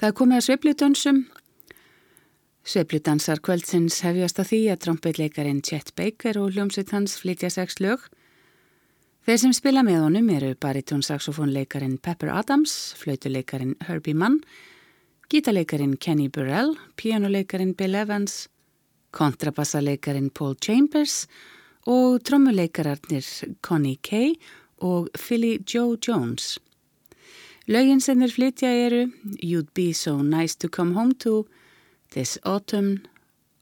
Það er komið að sveifludönsum. Sveifludansar kvöldsins hefjast að því að trombitleikarin Chet Baker og hljómsveit hans flytja sex lög. Þeir sem spila með honum eru baritónsaxofónleikarin Pepper Adams, flautuleikarin Herbie Mann, gítarleikarin Kenny Burrell, pianoleikarin Bill Evans, kontrabassaleikarin Paul Chambers og trommuleikararnir Connie Kay og Philly Joe Jones. Lögin sem þeir flytja eru You'd be so nice to come home to, This autumn,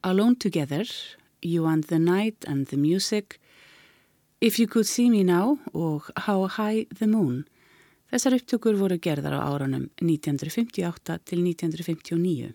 Alone together, You and the night and the music, If you could see me now og How high the moon. Þessar upptökur voru gerðar á árunum 1958 til 1959.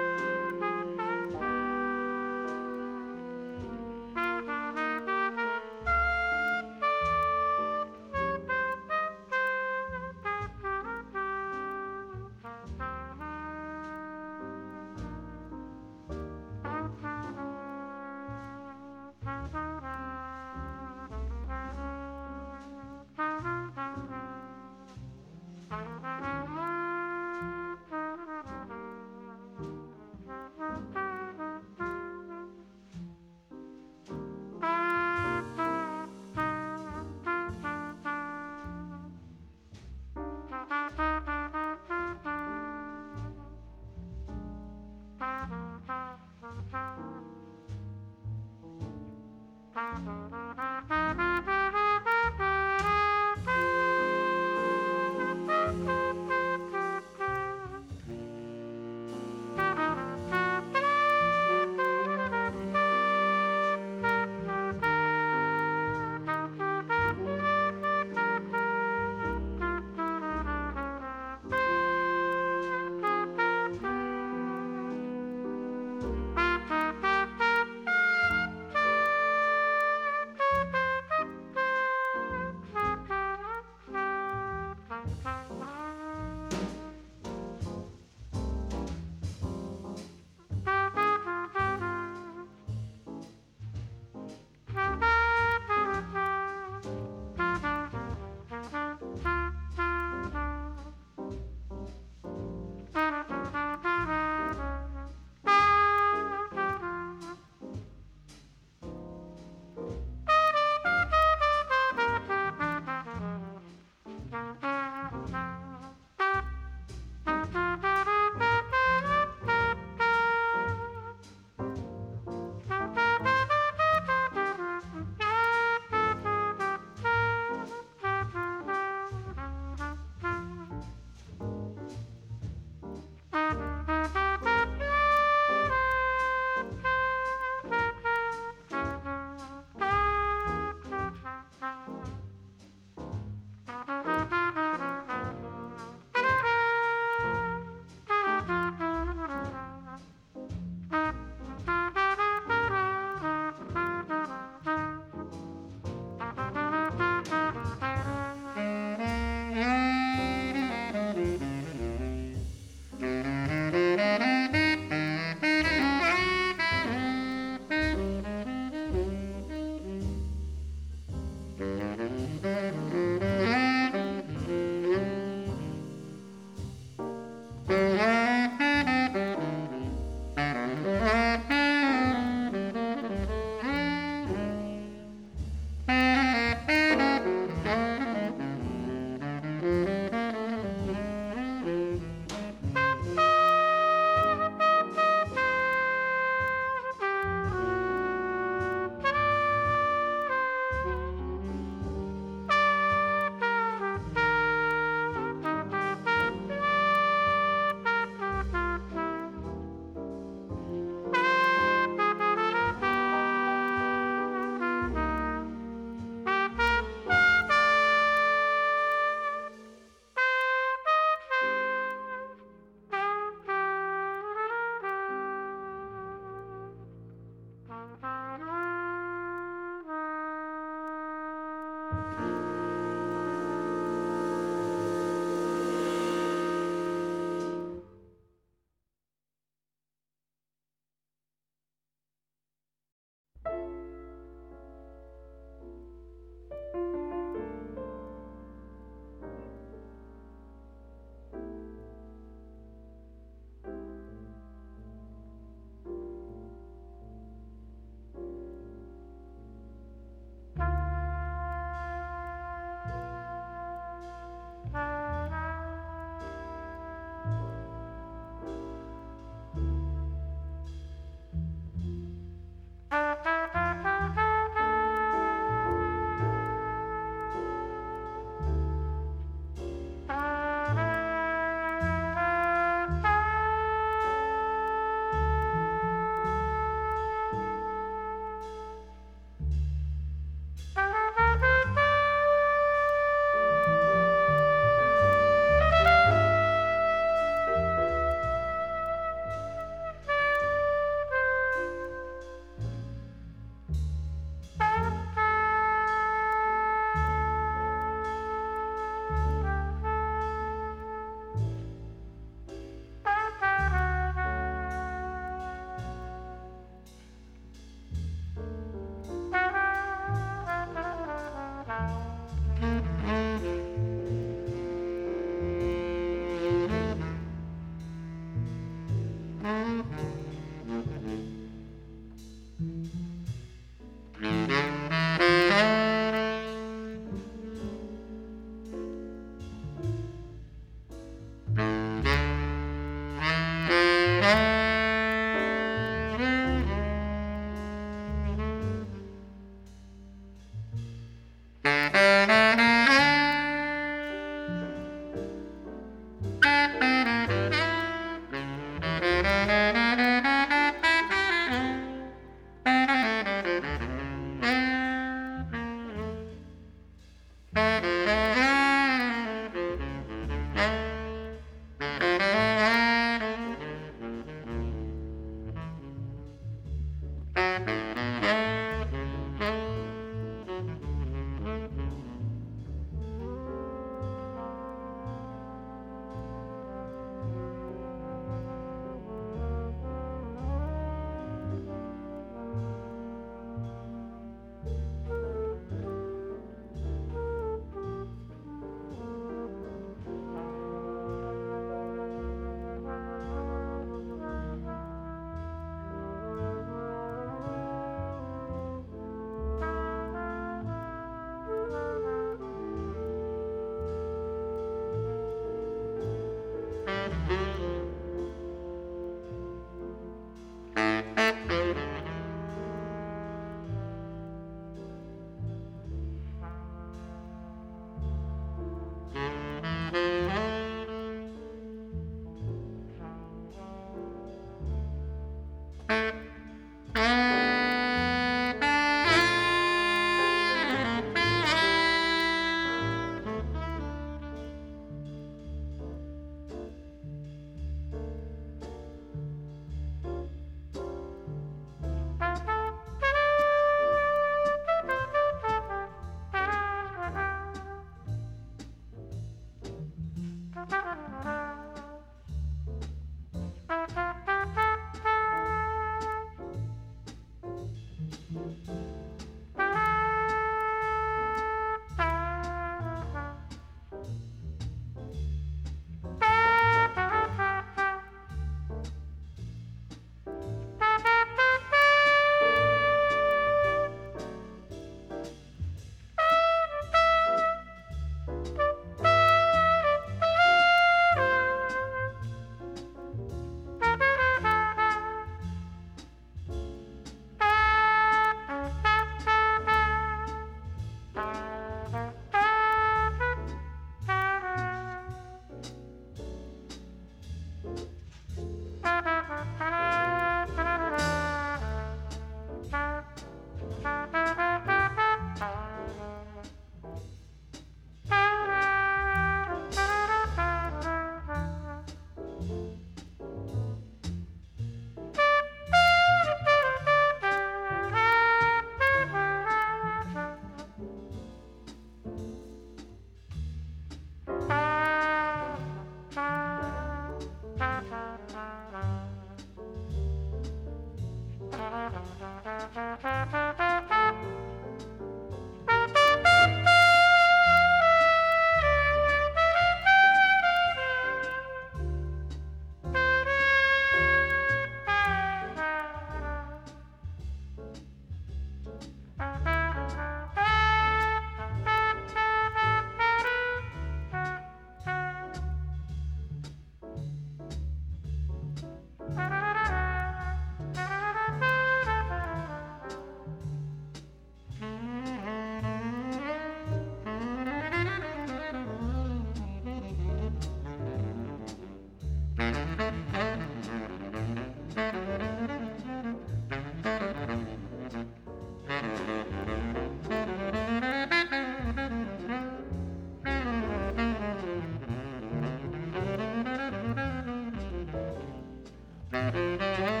Mm-hmm.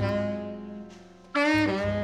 Música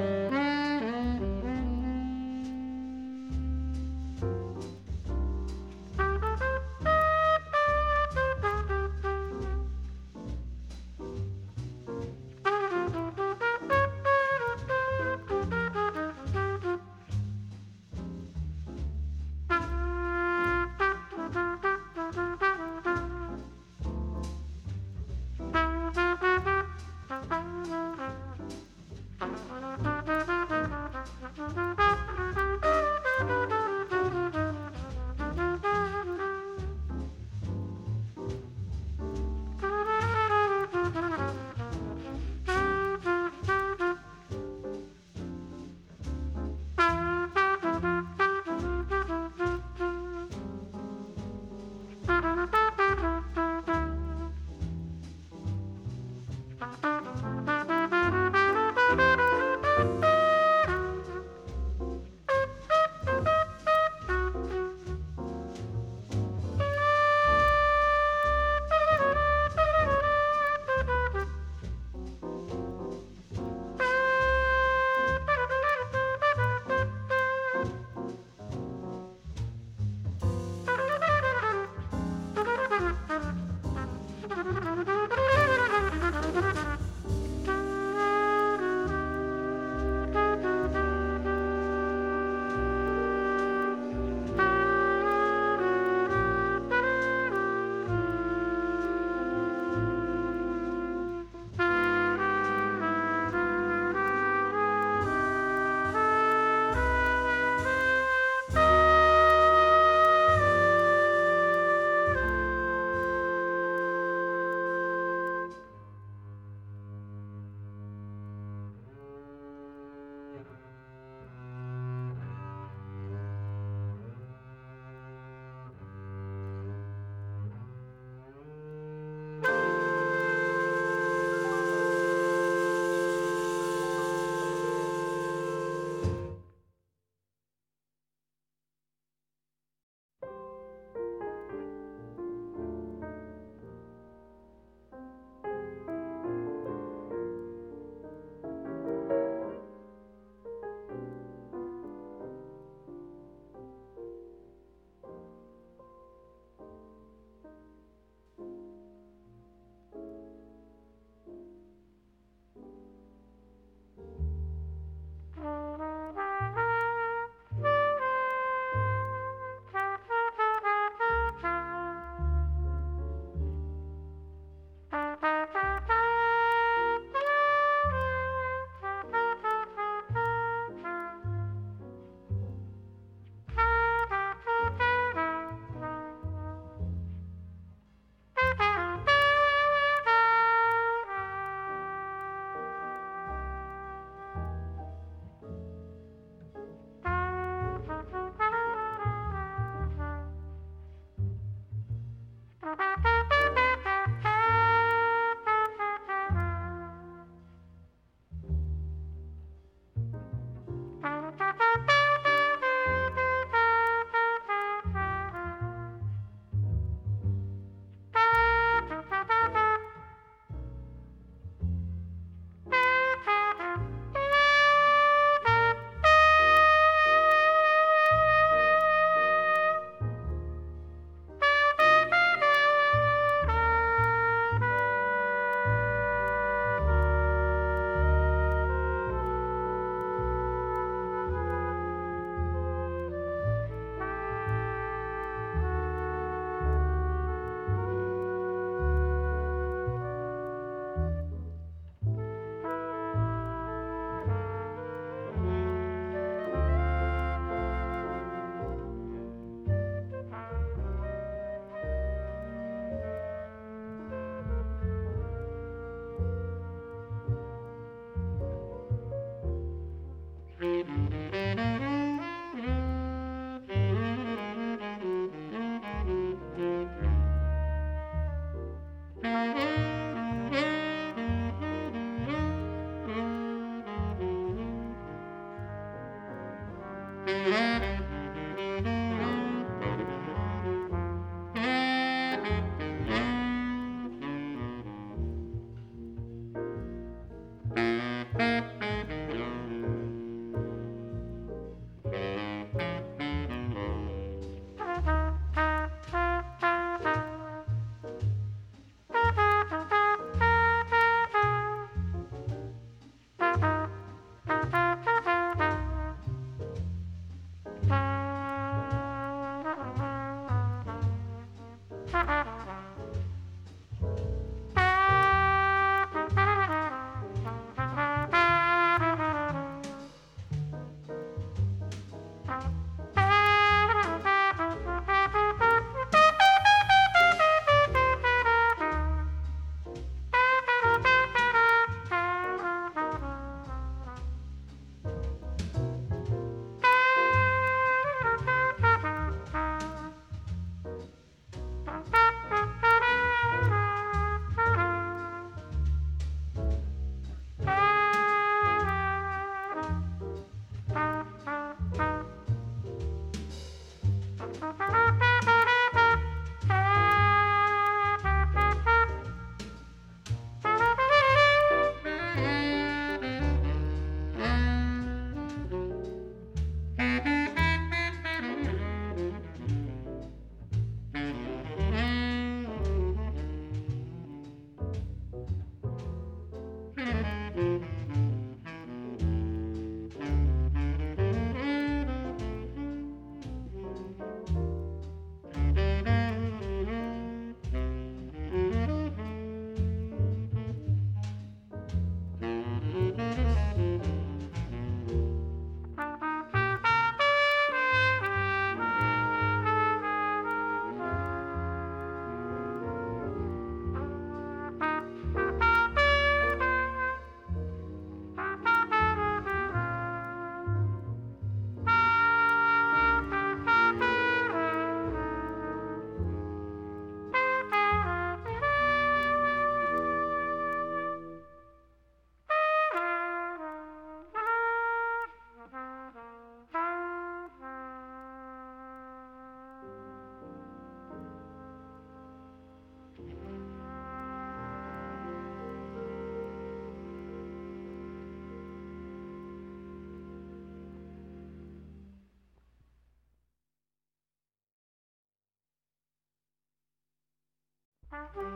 thank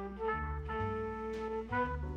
you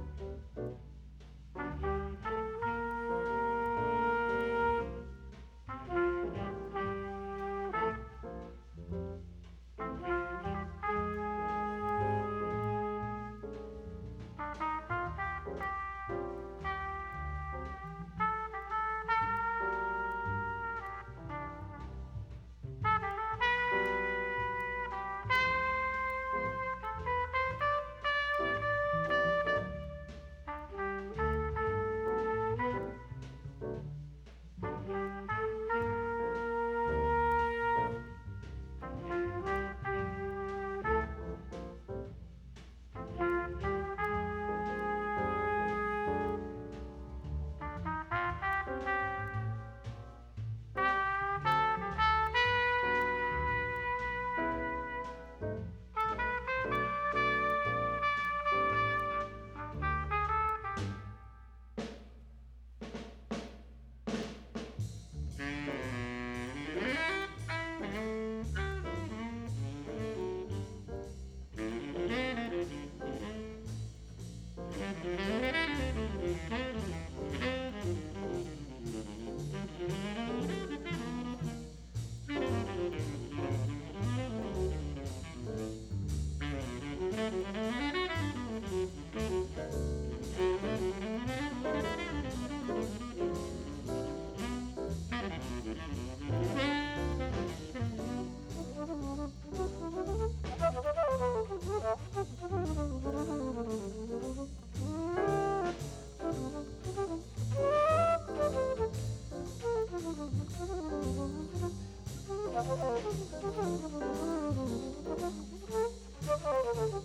Thank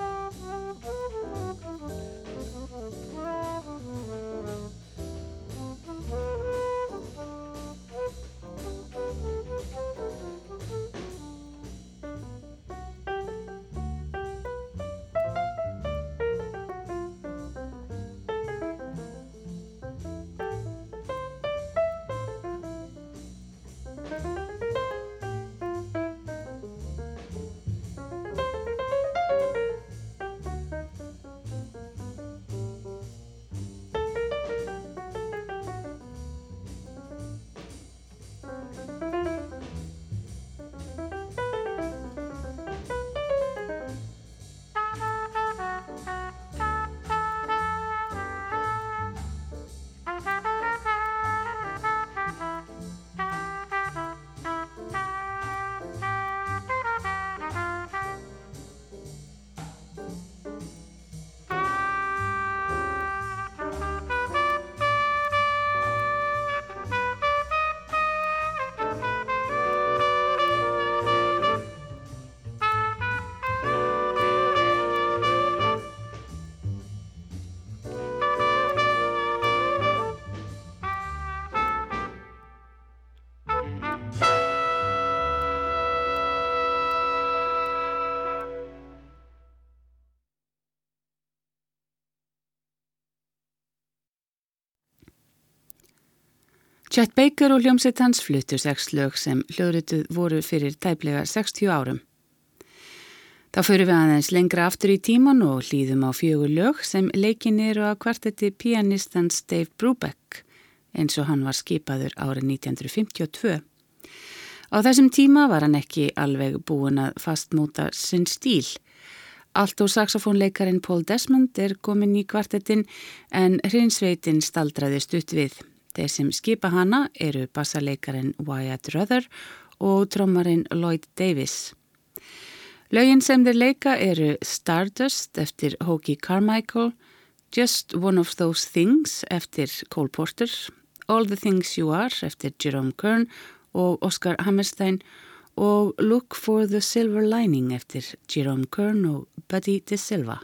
you. Chet Baker og hljómsett hans fluttu sex lög sem hljóðrituð voru fyrir tæplega 60 árum. Þá fyrir við aðeins lengra aftur í tíman og hlýðum á fjögur lög sem leikin eru að kvartetti pianistans Dave Brubeck eins og hann var skipaður árið 1952. Á þessum tíma var hann ekki alveg búin að fastmúta sinn stíl. Allt og saxofónleikarin Paul Desmond er komin í kvartettin en hrinsveitin staldraði stutt við. Þeir sem skipa hana eru bassaleikarin Wyatt Ruther og trommarin Lloyd Davis. Laugin sem þeir leika eru Stardust eftir Hokie Carmichael, Just One of Those Things eftir Cole Porter, All the Things You Are eftir Jerome Kern og Oscar Hammerstein og Look for the Silver Lining eftir Jerome Kern og Buddy DeSilva.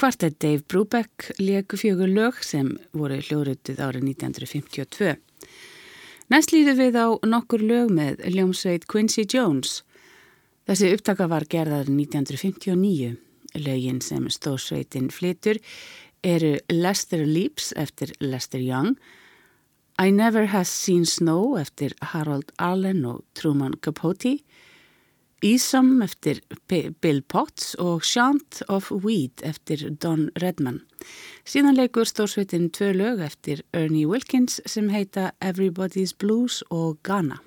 Kvartett Dave Brubeck leku fjögur lög sem voru hljórutuð árið 1952. Næst líðu við á nokkur lög með ljómsveit Quincy Jones. Þessi upptaka var gerðar 1959. Lögin sem stórsveitin flitur eru Lester Leaps eftir Lester Young, I Never Has Seen Snow eftir Harold Allen og Truman Capote, Ísam eftir Bill Potts og Shant of Weed eftir Don Redman. Síðan leikur stórsveitin tvö lög eftir Ernie Wilkins sem heita Everybody's Blues og Ghana.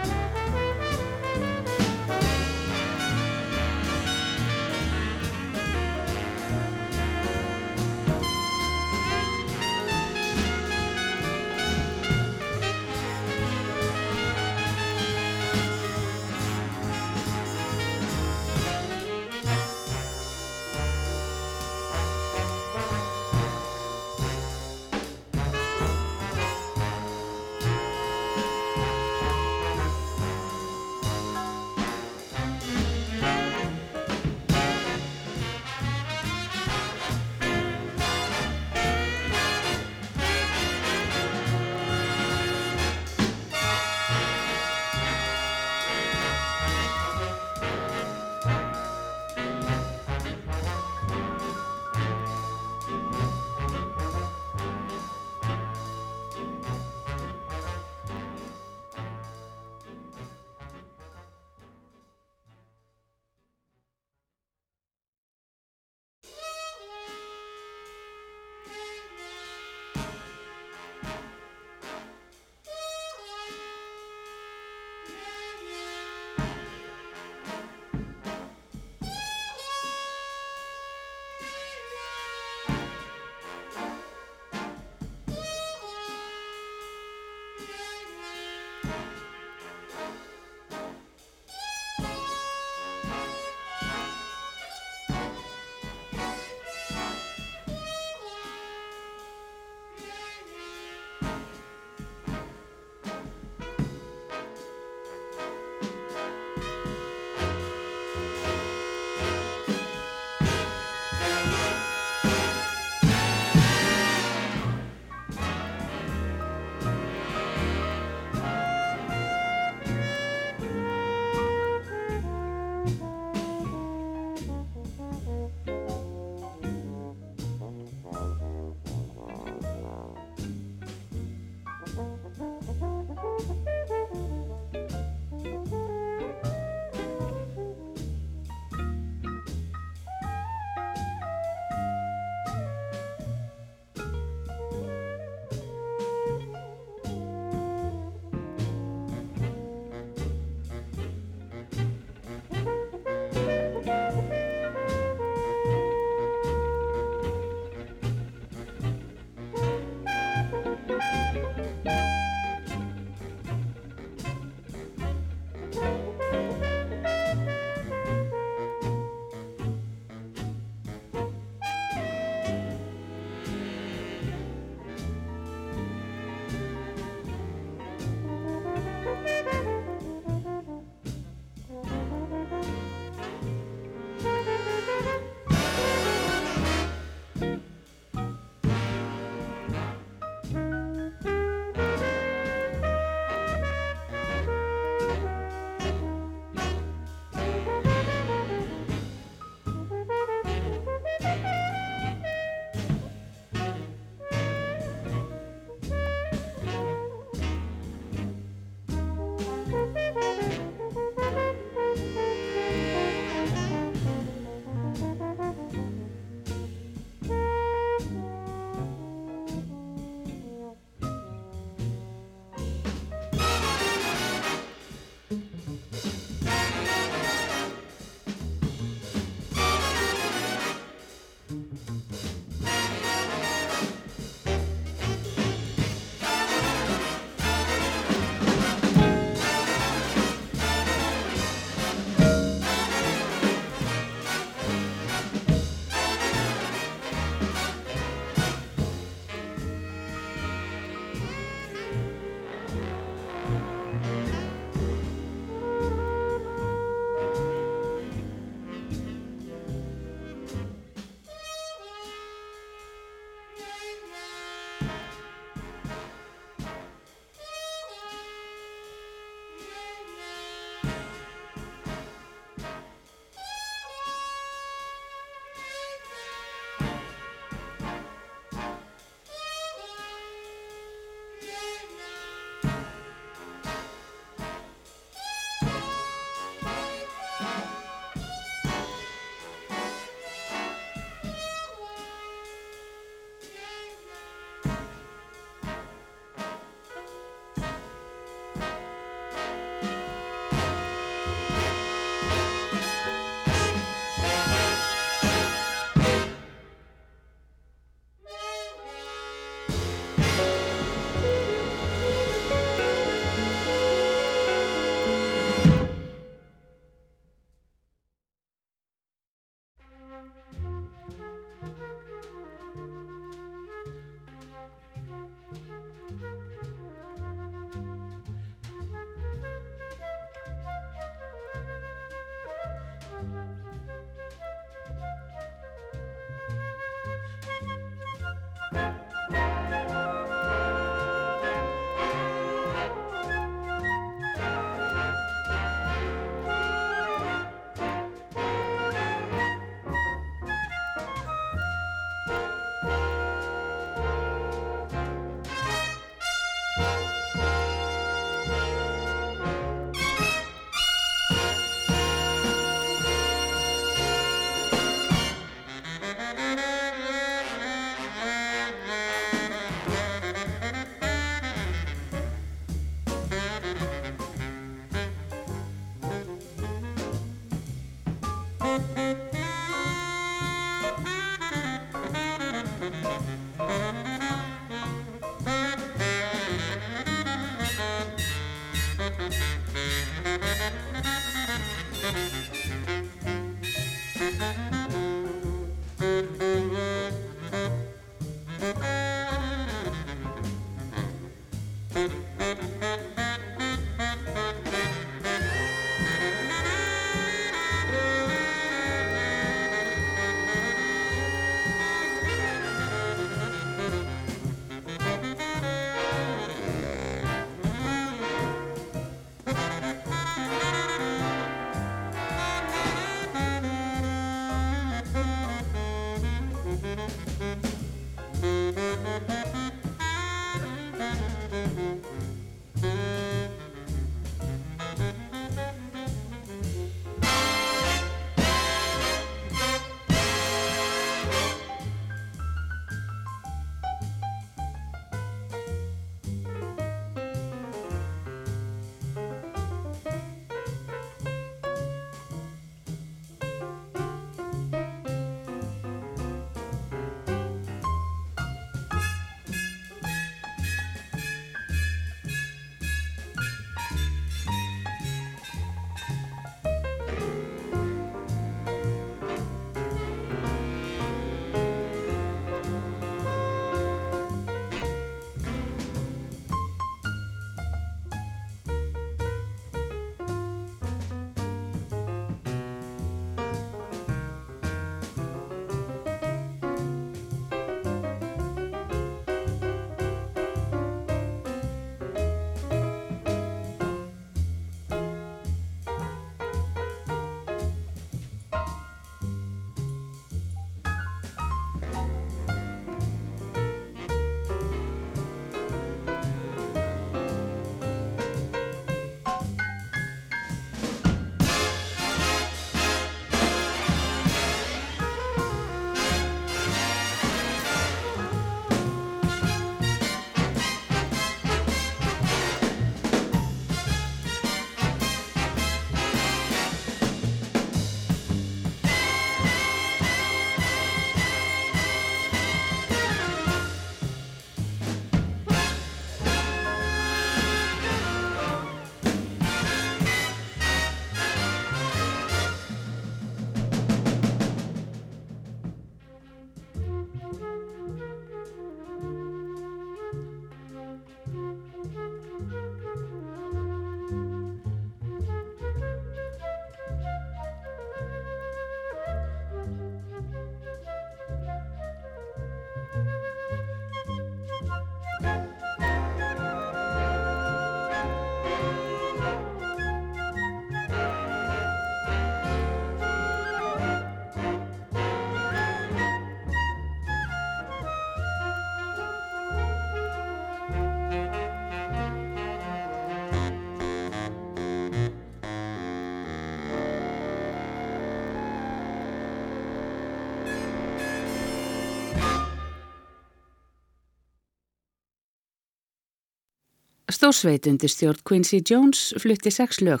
Stórsveit undir stjórn Quincy Jones flutti sex lög.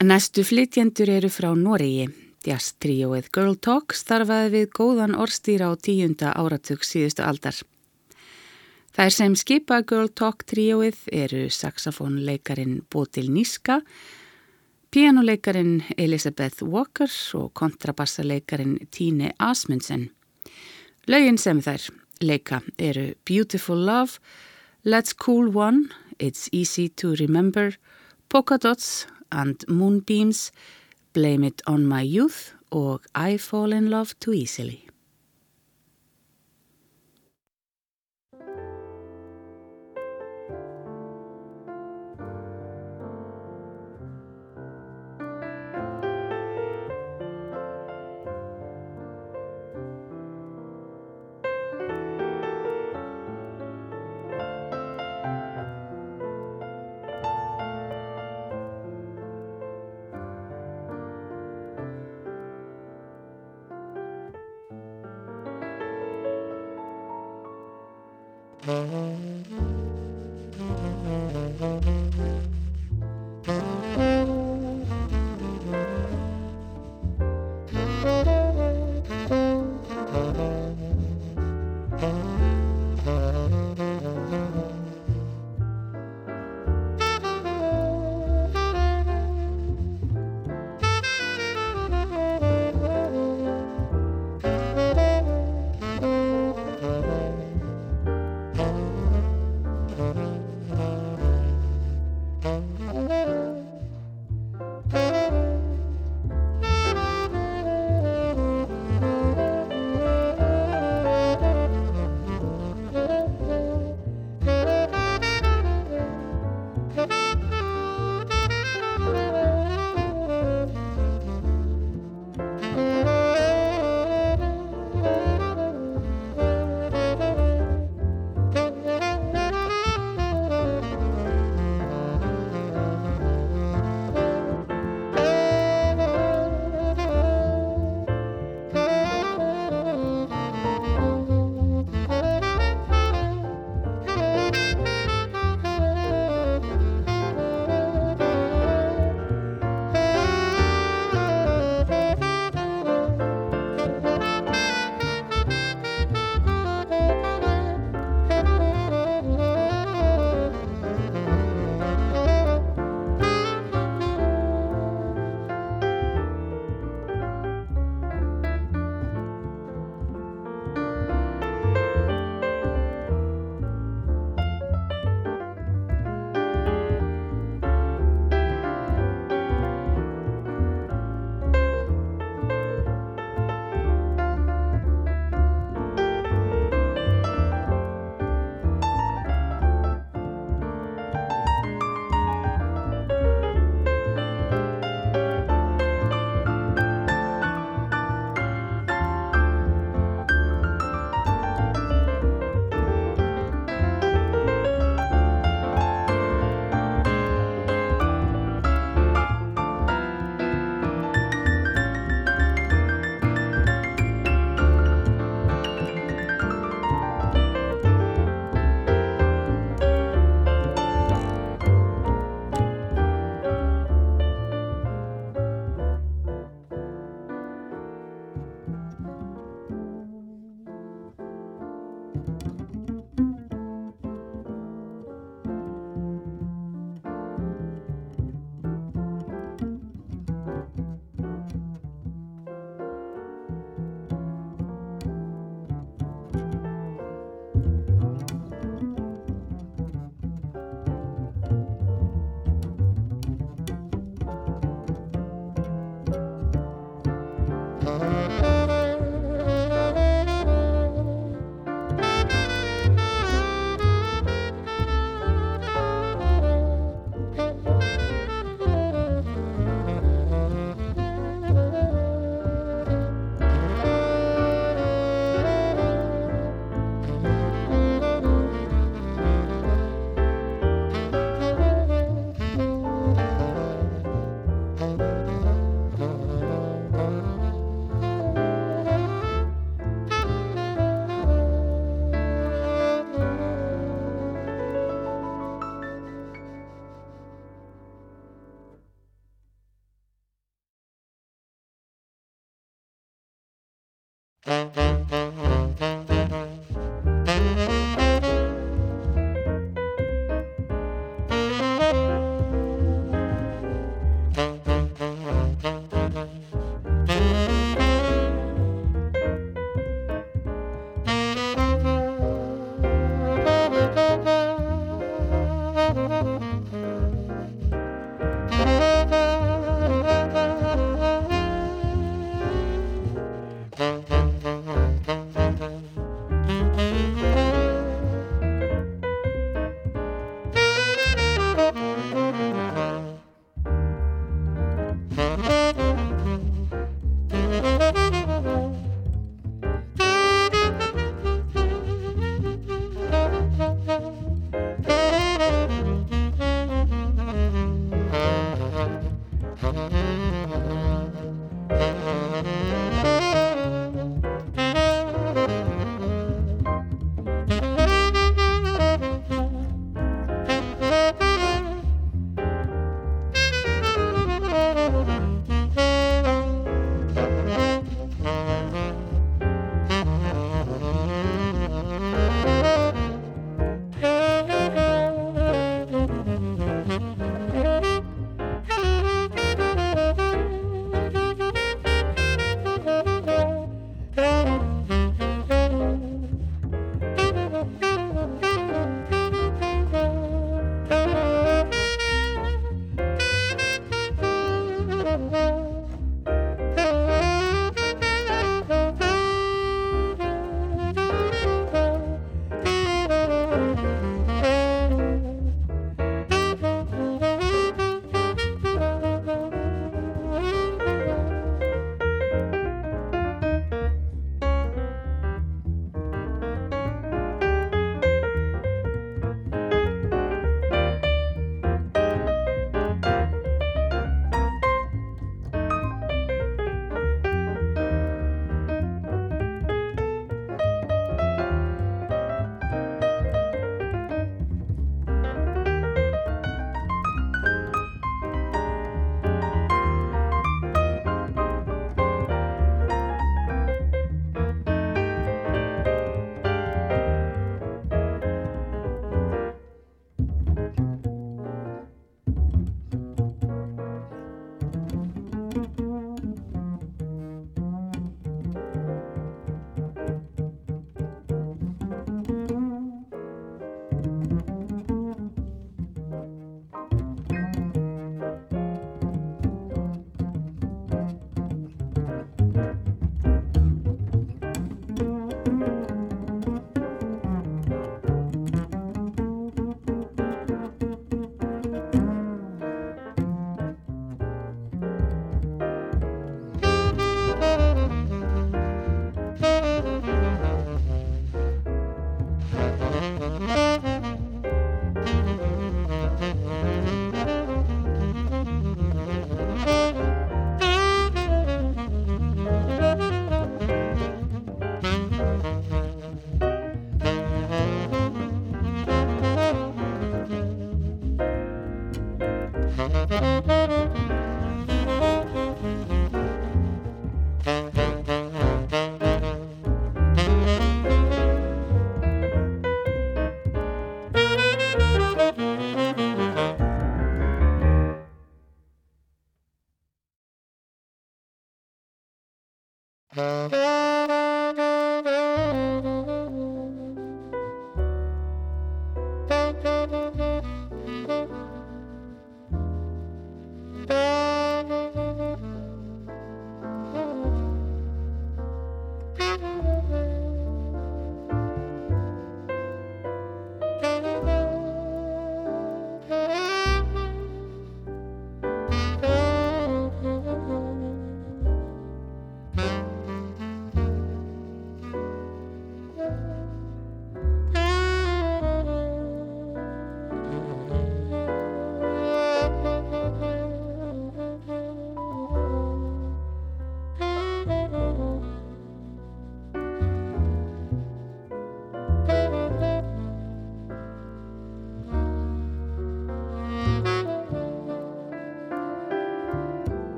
Næstu flytjendur eru frá Noregi. Jazz tríóið Girl Talk starfaði við góðan orstýra á tíunda áratug síðustu aldar. Þær sem skipa Girl Talk tríóið eru saxofónleikarin Bodil Níska, pianoleikarin Elisabeth Walker og kontrabassaleikarin Tíne Asmundsen. Laugin sem þær leika eru Beautiful Love, Let's Cool One, It's Easy to Remember, Polka Dots and Moonbeams, Blame It On My Youth og I Fall In Love Too Easily.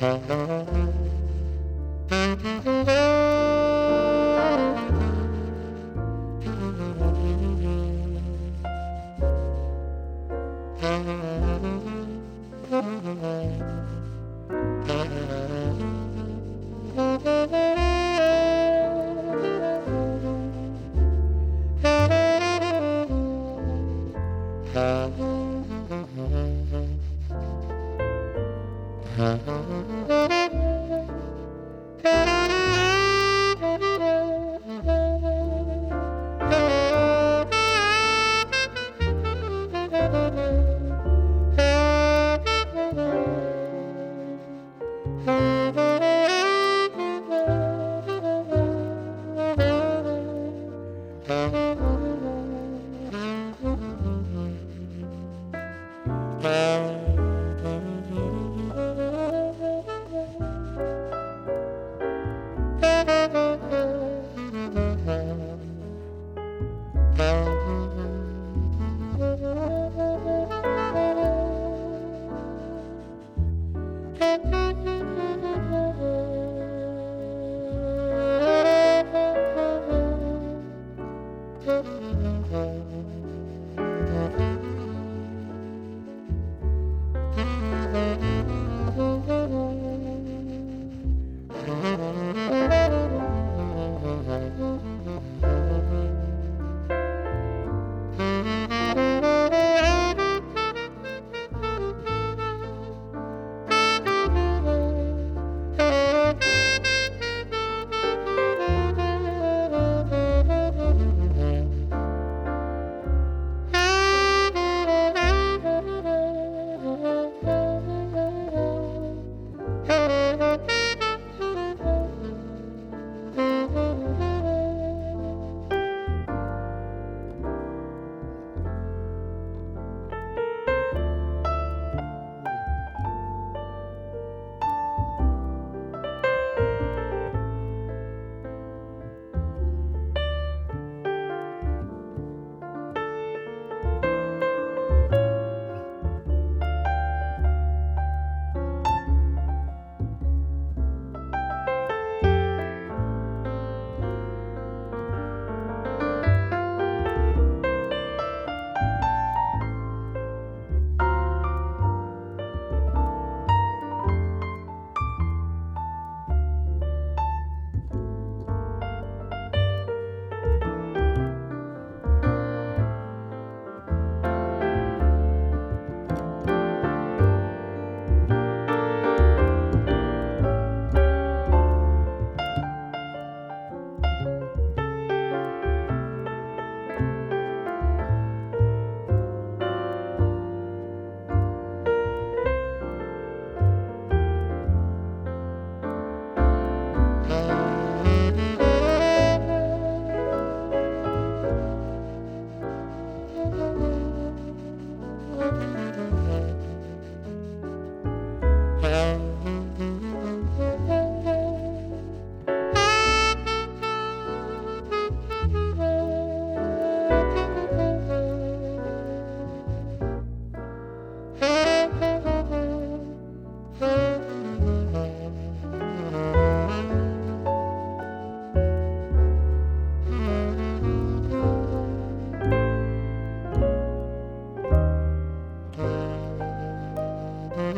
Mm-hmm.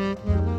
Mm-hmm.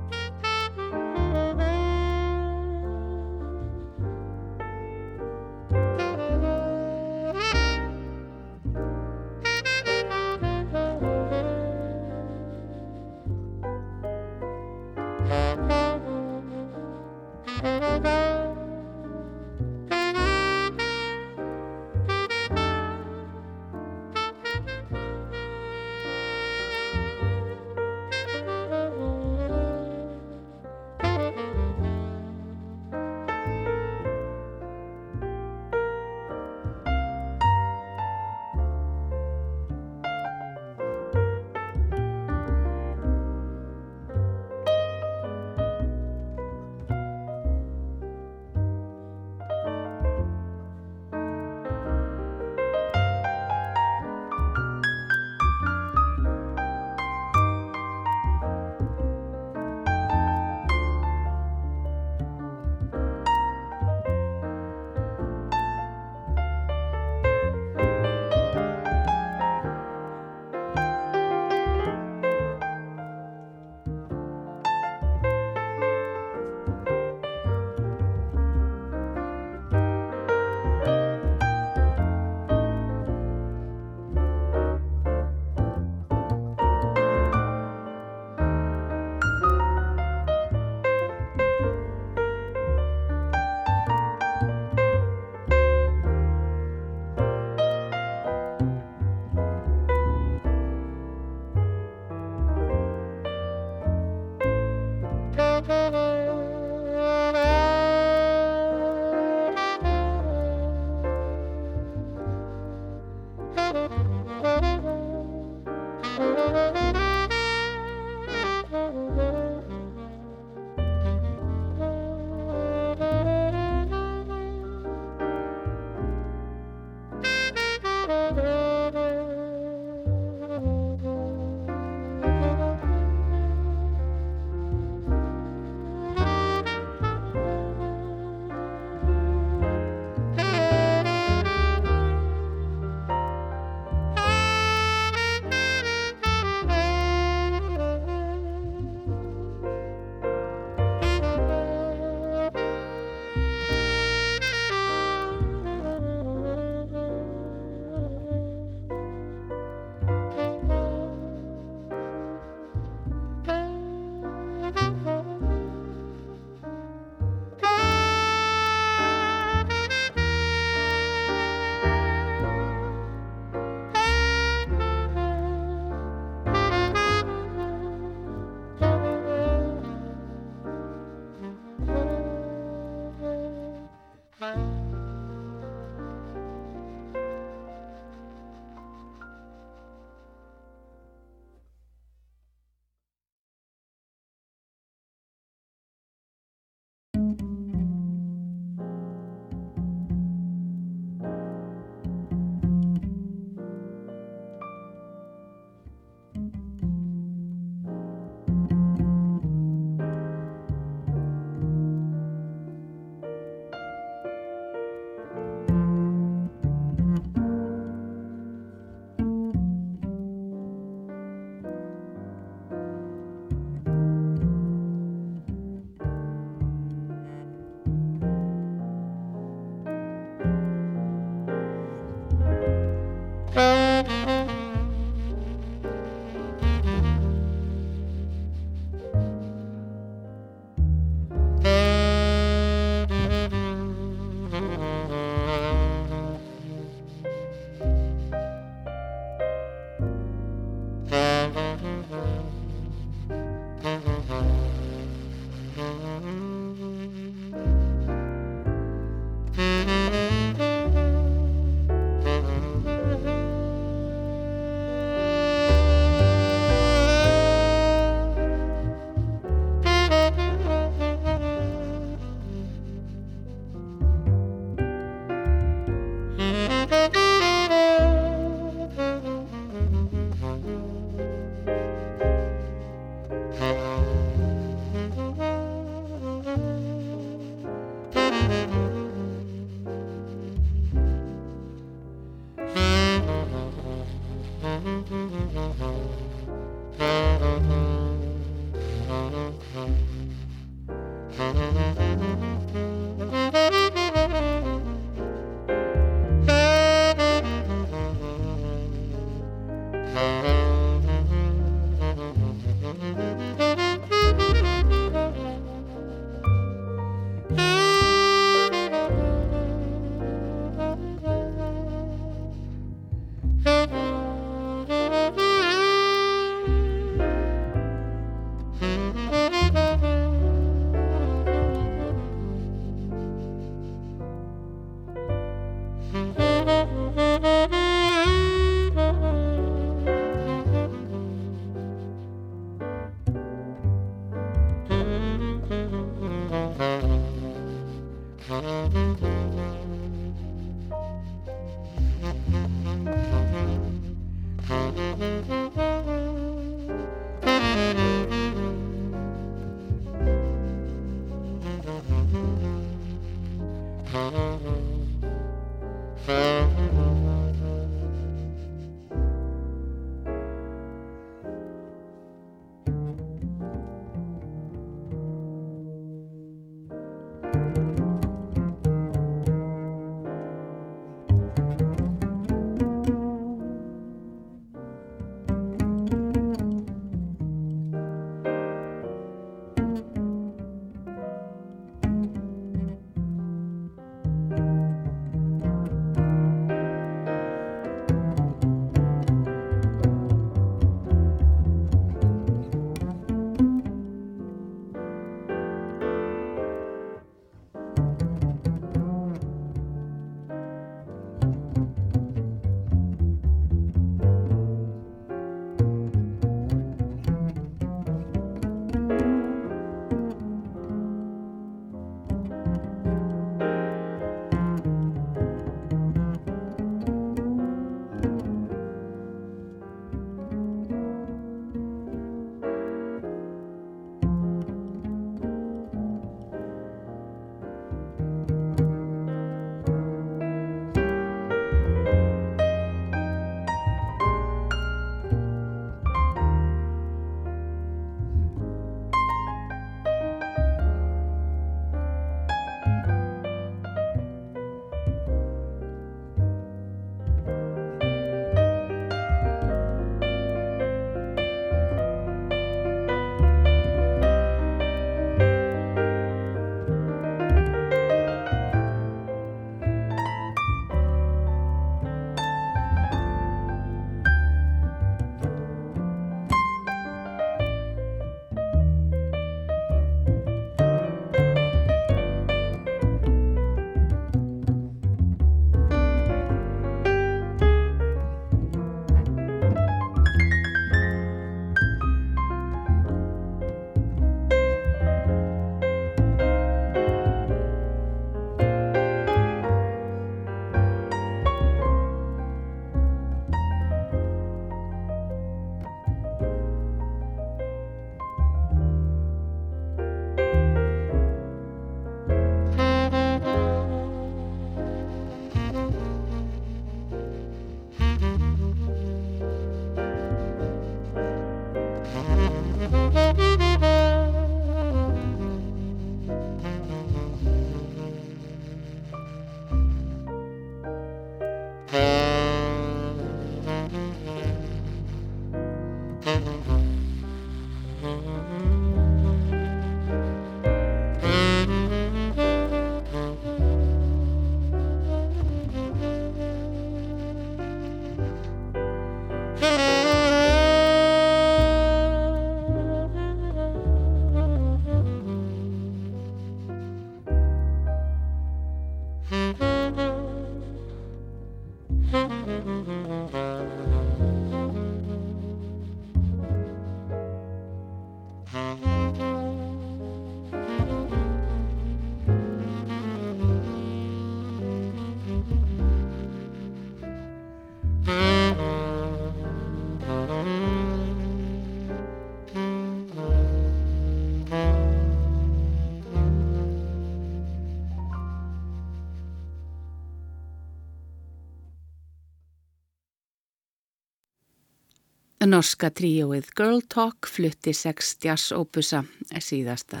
Norska tríóið Girl Talk flutti sex jazz-ópusa. Síðasta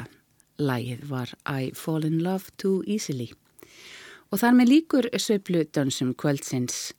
lægið var I Fall in Love Too Easily. Og þar með líkur söplu dansum kvöldsins